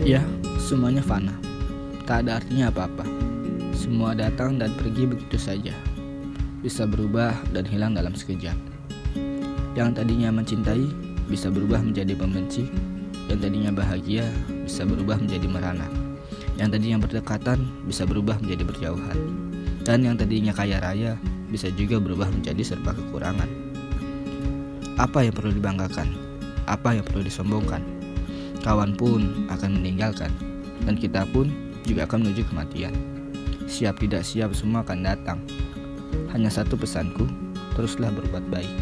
Ya, semuanya fana. Tak ada artinya apa-apa. Semua datang dan pergi begitu saja. Bisa berubah dan hilang dalam sekejap. Yang tadinya mencintai bisa berubah menjadi pembenci. Yang tadinya bahagia bisa berubah menjadi merana. Yang tadinya berdekatan bisa berubah menjadi berjauhan. Dan yang tadinya kaya raya bisa juga berubah menjadi serba kekurangan. Apa yang perlu dibanggakan? Apa yang perlu disombongkan? Kawan pun akan meninggalkan, dan kita pun juga akan menuju kematian. Siap tidak siap semua akan datang. Hanya satu pesanku, teruslah berbuat baik.